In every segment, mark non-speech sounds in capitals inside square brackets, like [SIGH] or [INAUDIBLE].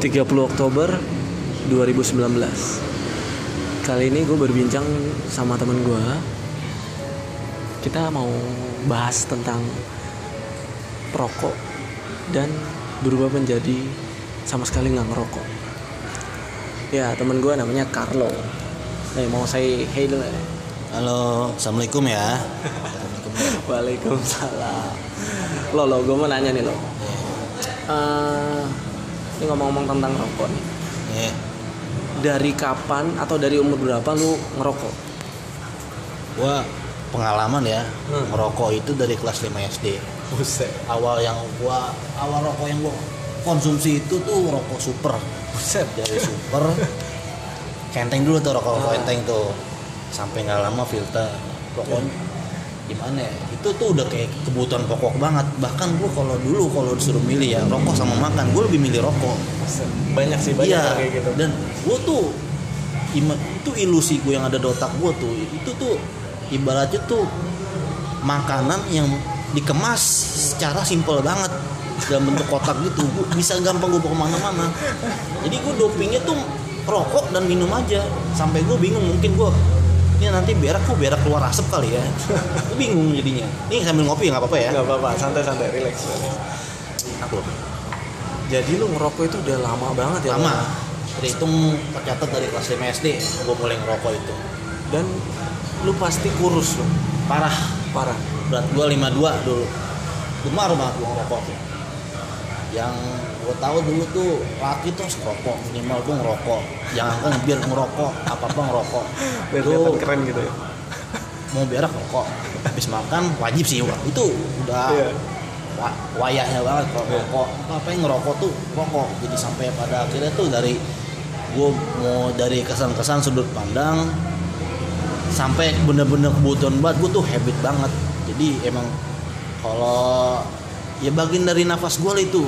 30 Oktober 2019 Kali ini gue berbincang sama temen gue Kita mau bahas tentang perokok Dan berubah menjadi sama sekali nggak ngerokok. Ya temen gue namanya Carlo. Nih mau saya hey dulu ya? Halo, assalamualaikum ya. [LAUGHS] Waalaikumsalam. Lo lo gue mau nanya nih lo. Eh, Ini ngomong-ngomong tentang rokok nih Nih, dari kapan atau dari umur berapa lu ngerokok? gua pengalaman ya Hmm. ngerokok itu dari kelas 5 SD. Buset. Awal yang gua awal rokok yang gua konsumsi itu tuh rokok super. Buset. Dari super [LAUGHS] kenteng dulu tuh rokok rokok Ah. kenteng tuh. Sampai nggak lama filter. Pokoknya gimana ya? Itu tuh udah kayak kebutuhan pokok banget. Bahkan gua kalau dulu kalau disuruh milih ya rokok sama makan, gua lebih milih rokok. Banyak sih banyak Iya, kayak gitu. dan gue tuh itu ilusi gue yang ada di otak gue tuh itu tuh ibaratnya tuh makanan yang dikemas secara simpel banget dalam bentuk kotak gitu Gua bisa gampang gue bawa ke mana-mana jadi gue dopingnya tuh rokok dan minum aja sampai gue bingung mungkin gue ini nanti berak gue berak keluar asap kali ya? Bingung jadinya. Ini sambil ngopi ya nggak apa-apa ya? Gak apa-apa, santai-santai, relax. aku Jadi lu ngerokok itu udah lama banget ya? lama. Terhitung tercatat dari kelas 5 SD gue mulai ngerokok itu. Dan lu pasti kurus lu, parah. Parah. berat gue 52 dulu. Rumah rumah gue ngerokok tuh yang gue tahu dulu tuh laki tuh ngerokok minimal tuh ngerokok. Jangan kan biar ngerokok apa apa ngerokok. Biar kelihatan keren gitu ya. mau berak ngerokok habis makan wajib sih wah itu udah wa- wayahnya banget kalau Iya. ngerokok apa yang ngerokok tuh? Rokok. Jadi sampai pada akhirnya tuh dari gue mau dari kesan-kesan sudut pandang sampai bener-bener kebutuhan banget gue tuh habit banget. Jadi emang kalau ya bagian dari nafas gue lah itu.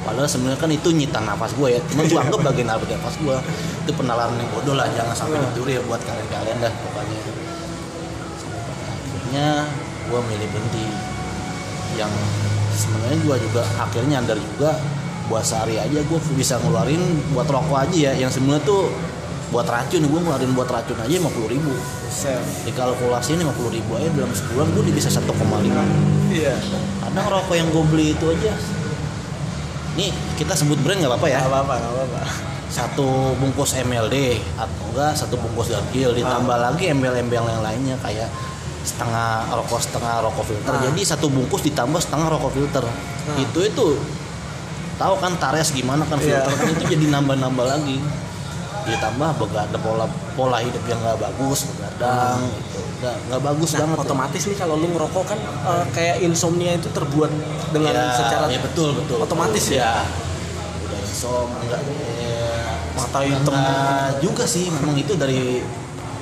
Padahal sebenarnya kan itu nyita nafas gue ya. Cuman gue anggap bagian dari nafas gue itu penalaran yang bodoh lah. Jangan sampai Hmm. dicuri ya buat kalian-kalian dah pokoknya. Akhirnya gue milih berhenti. Yang sebenarnya gue juga akhirnya nyadar juga buat sehari aja gue bisa ngeluarin buat rokok aja ya. Yang sebenarnya tuh buat racun gue ngeluarin buat racun aja 50 ribu Buset. dikalkulasiin 50 ribu aja dalam sebulan gue udah bisa 1,5 Iya. kadang rokok yang gue beli itu aja nih kita sebut brand nggak apa-apa ya Gak apa-apa, gak apa-apa. satu bungkus MLD atau enggak satu bungkus Dargil ditambah lagi embel-embel yang lainnya kayak setengah rokok setengah rokok filter Ah. jadi satu bungkus ditambah setengah rokok filter itu itu tahu kan tares gimana kan Iya. filter kan itu jadi nambah-nambah lagi ditambah begadang pola pola hidup yang nggak bagus begadang itu nggak nggak bagus Nah, banget ya. otomatis nih kalau lu ngerokok kan eh, kayak insomnia itu terbuat dengan ya, secara ya betul betul otomatis betul. ya? udah insom enggak ya, Mata hitam. juga sih memang itu dari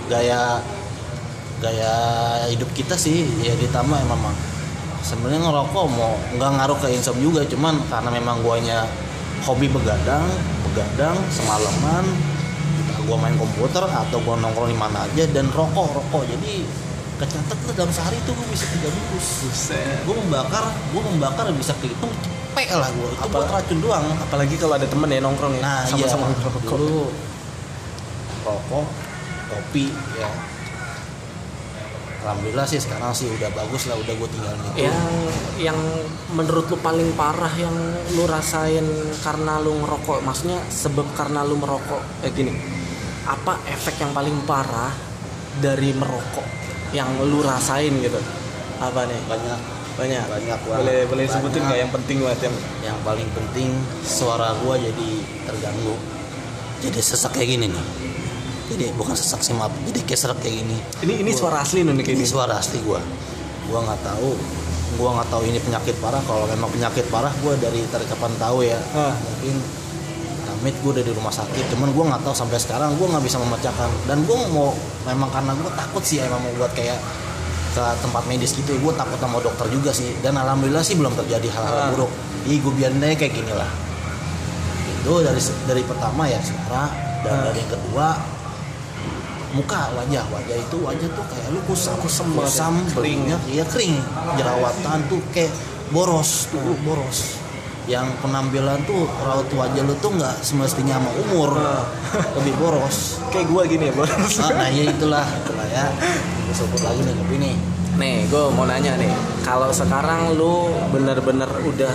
gaya gaya hidup kita sih ya ditambah memang sebenarnya ngerokok mau nggak ngaruh ke insom juga cuman karena memang guanya hobi begadang begadang semalaman gua main komputer atau gua nongkrong di mana aja dan rokok rokok. Jadi kecatat lah dalam sehari itu gua bisa tiga bungkus. Gue membakar gue membakar bisa kehitung cepet lah gue itu buat racun doang. Apalagi kalau ada temen ya nongkrong ya, nah sama-sama iya. ngerokok. dulu rokok kopi ya. Alhamdulillah sih sekarang sih udah bagus lah udah gue tinggalin itu. Yang yang menurut lu paling parah yang lu rasain karena lu ngerokok maksudnya sebab karena lu merokok eh gini apa efek yang paling parah dari merokok yang lu rasain gitu? Apa nih? Banyak. Banyak? Banyak banget. boleh boleh sebutin Banyak. nggak yang penting banget yang yang paling penting suara gue jadi terganggu. Jadi sesak kayak gini nih. Jadi bukan sesak sih maaf. Jadi kayak serak kayak gini. Ini ini Gua- suara asli nih kayak ini gini suara asli gua. Gua nggak tahu. Gua nggak tahu ini penyakit parah. Kalau memang penyakit parah gua dari dari kapan tahu ya. Ah. mungkin amit gua udah di rumah sakit cuman gua nggak tahu sampai sekarang gua nggak bisa memecahkan. Dan gua mau memang karena gua takut sih emang mau buat kayak ke tempat medis gitu gue takut sama dokter juga sih. Dan alhamdulillah sih belum terjadi hal-hal Ah. buruk. Jadi gue biarin aja kayak gini lah. Itu dari dari pertama ya suara dan Ah. dari yang kedua muka wajah. Wajah itu wajah tuh kayak lu kusam Kusam ya. kusam kering. ya iya kering. Jerawatan tuh kayak boros tuh boros yang penampilan tuh raut wajah lu tuh nggak semestinya sama umur. [LAUGHS] Lebih boros. Kayak gua gini ya bos. Ah, nah ya itulah. [LAUGHS] Itulah ya. Gue sebut lagi nih tapi nih. Nih gue mau nanya nih. Kalau sekarang lu bener-bener udah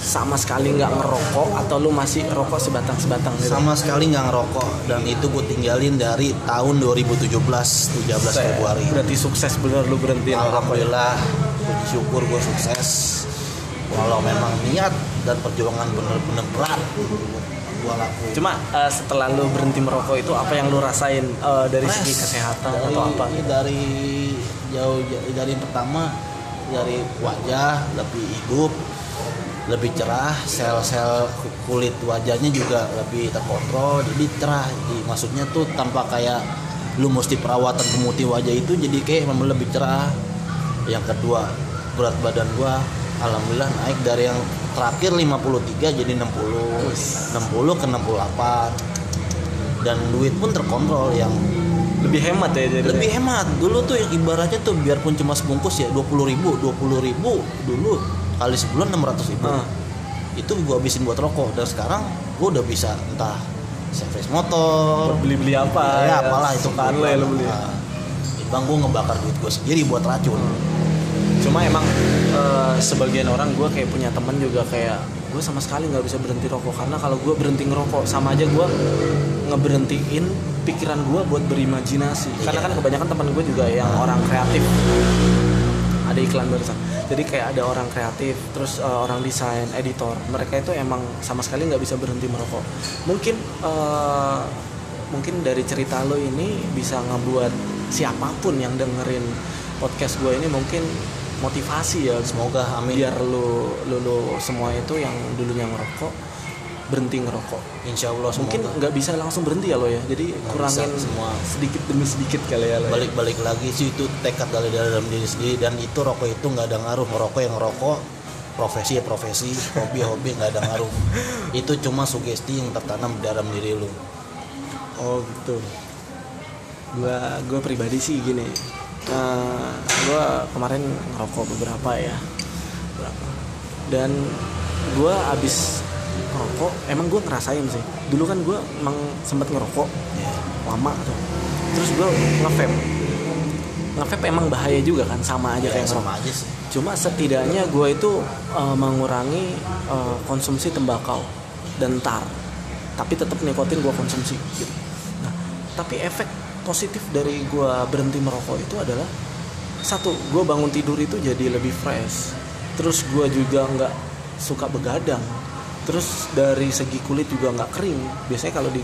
sama sekali nggak ngerokok atau lu masih rokok sebatang sebatang gitu? Sama sekali nggak ngerokok. Dan itu gue tinggalin dari tahun 2017 13 Februari. Berarti sukses bener lu berhenti ya? Alhamdulillah. Puji syukur gue sukses walau memang niat dan perjuangan bener-bener berat lakuin Cuma eh, setelah lu berhenti merokok itu apa yang lu rasain eh, dari Stres. segi kesehatan dari, atau apa? dari jauh dari yang pertama dari wajah lebih hidup lebih cerah sel-sel kulit wajahnya juga lebih terkontrol jadi cerah jadi maksudnya tuh tanpa kayak lu mesti perawatan pemutih wajah itu jadi kayak memang lebih cerah yang kedua berat badan gua alhamdulillah naik dari yang terakhir 53 jadi 60 60 ke 68 dan duit pun terkontrol yang Lebih hemat ya jadi. lebih hemat. Dulu tuh ibaratnya tuh biarpun cuma sebungkus ya 20 ribu 20 ribu dulu kali sebulan 600 ribu. Ah. itu gua habisin buat rokok. Dan sekarang gua udah bisa entah service motor. Beli-beli apa? ya, apalah itu Sukaan lo ya beli. Nah, bang gua ngebakar duit gua sendiri buat racun Cuma emang eh, sebagian orang gue kayak punya temen juga kayak gue sama sekali nggak bisa berhenti rokok karena kalau gue berhenti ngerokok sama aja gue ngeberhentiin pikiran gue buat berimajinasi. Karena Iya. kan kebanyakan teman gue juga yang orang kreatif. Ada iklan barusan. Jadi kayak ada orang kreatif, terus eh, orang desain, editor. Mereka itu emang sama sekali nggak bisa berhenti merokok. Mungkin eh, mungkin dari cerita lo ini bisa ngebuat siapa pun yang dengerin podcast gue ini mungkin motivasi ya semoga amin. Biar lu, lu lu semua itu yang dulunya ngerokok berhenti ngerokok. Insya Allah mungkin semoga nggak bisa langsung berhenti ya lo ya jadi Nggak kurangin bisa semua. sedikit demi sedikit kali ya lo ya. balik-balik lagi sih itu tekad dari dalam diri sendiri dan itu rokok itu nggak ada ngaruh. Ngerokok yang ngerokok profesi ya profesi hobi ya hobi nggak ada ngaruh. [LAUGHS] Itu cuma sugesti yang tertanam di dalam diri lu. Oh gitu. Gua gua pribadi sih gini Eh, gua kemarin ngerokok beberapa ya. Beberapa. Dan gua abis ngerokok emang gua ngerasain sih. Dulu kan gua emang sempet ngerokok lama tuh. Terus gua ngevape. Ngevape emang bahaya juga kan sama aja ya kayak ngerokok. sama aja sih. Cuma setidaknya gue itu eh, mengurangi eh, konsumsi tembakau dan tar. Tapi tetap nikotin gue konsumsi gitu. nah tapi efek positif dari gue berhenti merokok itu adalah satu gue bangun tidur itu jadi lebih fresh. Terus gue juga nggak suka begadang. Terus dari segi kulit juga nggak kering. Biasanya kalau di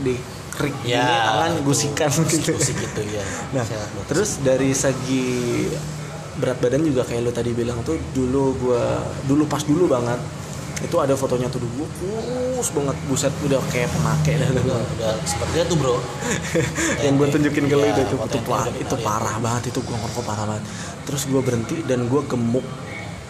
di kering gini tangan gusikan gitu. Gusik gitu ya [LAUGHS] Nah, terus dari segi berat badan juga kayak lo tadi bilang tuh dulu gua dulu pas dulu banget itu ada fotonya tuh dulu kurus banget. Buset udah kayak pemakai dah udah, udah seperti itu bro. [LAUGHS] Yang gue tunjukin ke lo Iya, itu itu, itu, parah, itu kenalin. parah banget itu gue ngerokok parah banget. Terus gue berhenti dan gue gemuk.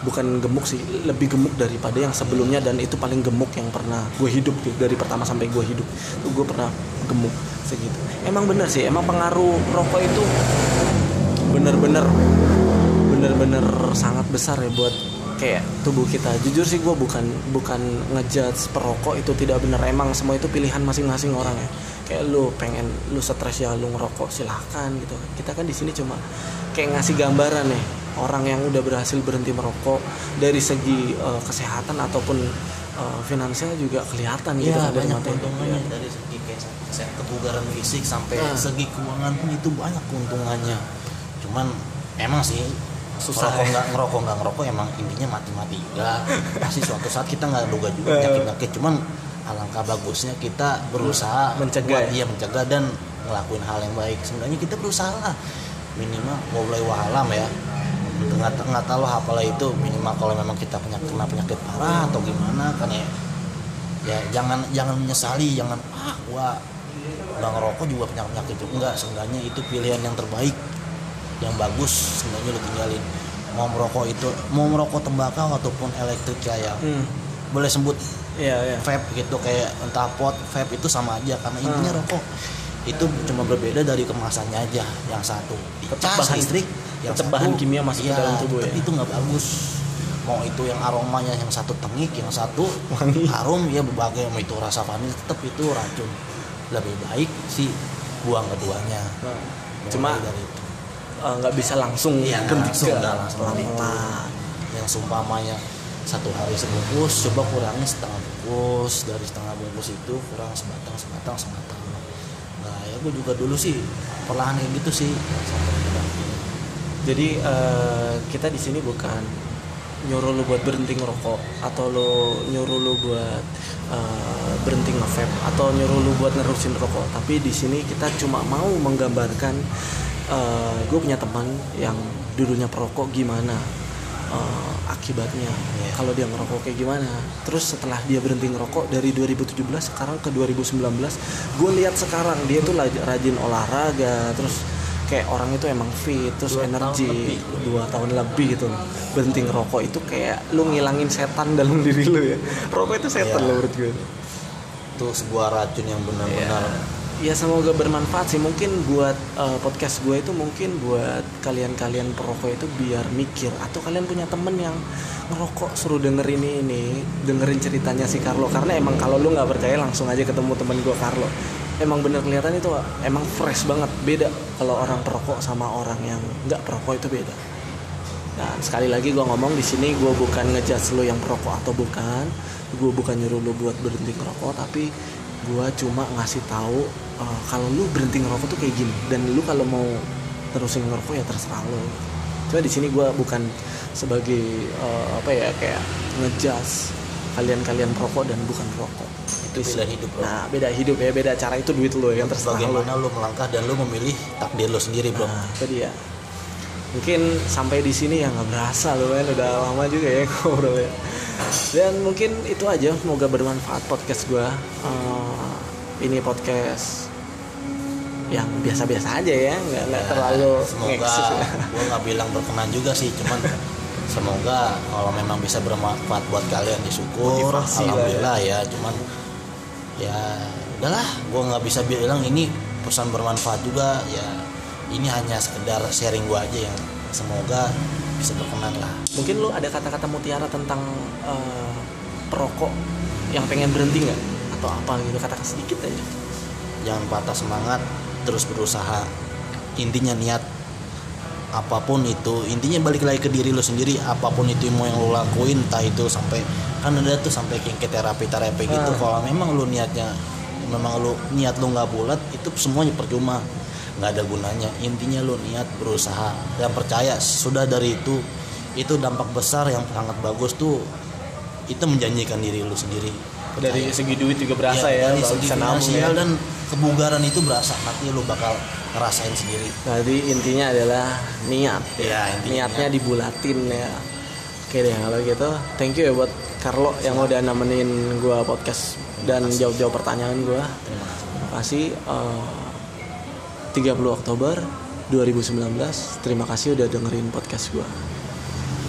Bukan gemuk sih lebih gemuk daripada yang sebelumnya dan itu paling gemuk yang pernah gue hidup tuh dari pertama sampai gue hidup. Tuh gue pernah gemuk segitu. Emang bener sih emang pengaruh rokok itu bener-bener bener-bener sangat besar ya buat kayak tubuh kita. Jujur sih gue bukan bukan ngejudge perokok itu tidak benar. Emang semua itu pilihan masing-masing orang ya. Kayak lu pengen lu stres ya lu ngerokok silahkan gitu. Kita kan di sini cuma kayak ngasih gambaran nih orang yang udah berhasil berhenti merokok dari segi eh, kesehatan ataupun eh, finansial juga kelihatan gitu Iya kan dari itu. keuntungannya. dari segi kayak kebugaran fisik sampai Nah. segi keuangan pun itu banyak keuntungannya. Cuman emang sih Susah ngerokok ya. nggak ngerokok nggak ngerokok emang intinya mati-mati juga. [LAUGHS] Pasti suatu saat kita nggak duga juga Eh. penyakit penyakit cuman alangkah bagusnya kita berusaha Mencegah buat ya? dia mencegah dan ngelakuin hal yang baik. Sebenarnya kita berusaha lah. Minimal mulai wahalam ya. Nggak nggak tahu apalah itu. Minimal kalau memang kita penyakit kena penyakit parah atau gimana kan ya. Ya jangan jangan menyesali jangan ah gua udah ngerokok juga penyakit penyakit juga. Enggak seenggaknya itu pilihan yang terbaik yang bagus sebenarnya lo tinggalin mau merokok itu mau merokok tembakau ataupun elektrik kayak Hmm. boleh sebut Iya, iya. vape gitu kayak entah pot vape itu sama aja karena intinya Hmm. rokok itu cuma berbeda dari kemasannya aja yang satu Tetap cas bahan- listrik yang satu, bahan kimia masuk ke iya, dalam tubuh ya. itu nggak bagus mau itu yang aromanya yang satu tengik yang satu Wangi. harum ya berbagai mau itu rasa vanil tetap itu racun lebih baik sih buang keduanya Nah, Mulai cuma dari itu eh, nggak bisa langsung Iya, ganti langsung, nggak langsung pelan-pelan. yang sumpamanya satu hari sebungkus coba kurangi setengah bungkus dari setengah bungkus itu kurang sebatang sebatang sebatang nah ya gue juga dulu sih perlahan kayak gitu sih sampai Jadi eh, kita di sini bukan nyuruh lu buat berhenti ngerokok atau lu nyuruh lu buat eh, berhenti nge-vape atau nyuruh lu buat nerusin rokok. Tapi di sini kita cuma mau menggambarkan gue punya teman yang dulunya perokok gimana eh, akibatnya Iya. kalau dia ngerokok kayak gimana. Terus setelah dia berhenti ngerokok dari 2017 sekarang ke 2019, gue lihat sekarang dia tuh rajin olahraga, terus kayak orang itu emang fit, terus Dua tahun energi lebih. dua tahun lebih gitu. Berhenti ngerokok itu kayak lu ngilangin setan dalam diri lu ya. Rokok itu setan Iya. lo menurut gue. itu sebuah racun yang benar-benar Ya semoga bermanfaat sih. Mungkin buat eh, podcast gue itu mungkin buat kalian-kalian perokok itu biar mikir. Atau kalian punya temen yang ngerokok suruh dengerin ini ini dengerin ceritanya si Carlo. Karena emang kalau lu nggak percaya langsung aja ketemu temen gue Carlo. Emang bener kelihatan itu emang fresh banget. Beda kalau orang perokok sama orang yang nggak perokok itu beda. Dan sekali lagi gue ngomong di sini gue bukan ngejudge lo yang perokok atau bukan. Gue bukan nyuruh lo buat berhenti ngerokok tapi gue cuma ngasih tahu eh, kalau lu berhenti ngerokok tuh kayak gini dan lu kalau mau terusin ngerokok ya terserah lo cuma di sini gue bukan sebagai eh, apa ya kayak ngejudge kalian-kalian perokok dan bukan perokok itu beda hidup bro. Nah beda hidup ya beda cara itu duit lo yang terserah lo bagaimana lu melangkah dan lu memilih takdir lu sendiri bro. Nah, itu dia. Mungkin sampai di sini ya nggak berasa loh kan udah lama juga ya [LAUGHS] ngobrol ya. Dan mungkin itu aja semoga bermanfaat podcast gua. Eh, ini podcast yang biasa-biasa aja ya, nggak Ya, terlalu semoga ya. gue nggak bilang berkenan juga sih cuman semoga kalau memang bisa bermanfaat buat kalian ya syukur Motivasi lah ya. alhamdulillah ya. cuman ya udahlah gue nggak bisa bilang ini pesan bermanfaat juga ya ini hanya sekedar sharing gue aja yang semoga bisa berkenan lah Mungkin lu ada kata-kata mutiara tentang eh, perokok yang pengen berhenti nggak? Atau apa gitu katakan sedikit aja. jangan patah semangat terus berusaha intinya niat apa pun itu intinya balik lagi ke diri lo sendiri apa pun itu mau yang lo lakuin entah itu sampai kan ada tuh sampai kayak ke terapi terapi gitu Ah. kalau memang lo niatnya memang lo niat lo nggak bulat itu semuanya percuma nggak ada gunanya intinya lo niat berusaha dan percaya sudah dari itu itu dampak besar yang sangat bagus tuh itu menjanjikan diri lo sendiri Dari Percaya. segi duit juga berasa ya, dari bakal segi finansial ya. dan kebugaran itu berasa nanti lu bakal ngerasain sendiri Jadi intinya adalah niat. Ya, intinya Niatnya dibulatin ya. Oke deh kalau gitu, thank you ya buat Carlo yang udah nemenin gua podcast dan jawab-jawab pertanyaan gua. terima kasih Terima kasih. eh, 30 Oktober 2019. Terima kasih udah dengerin podcast gua.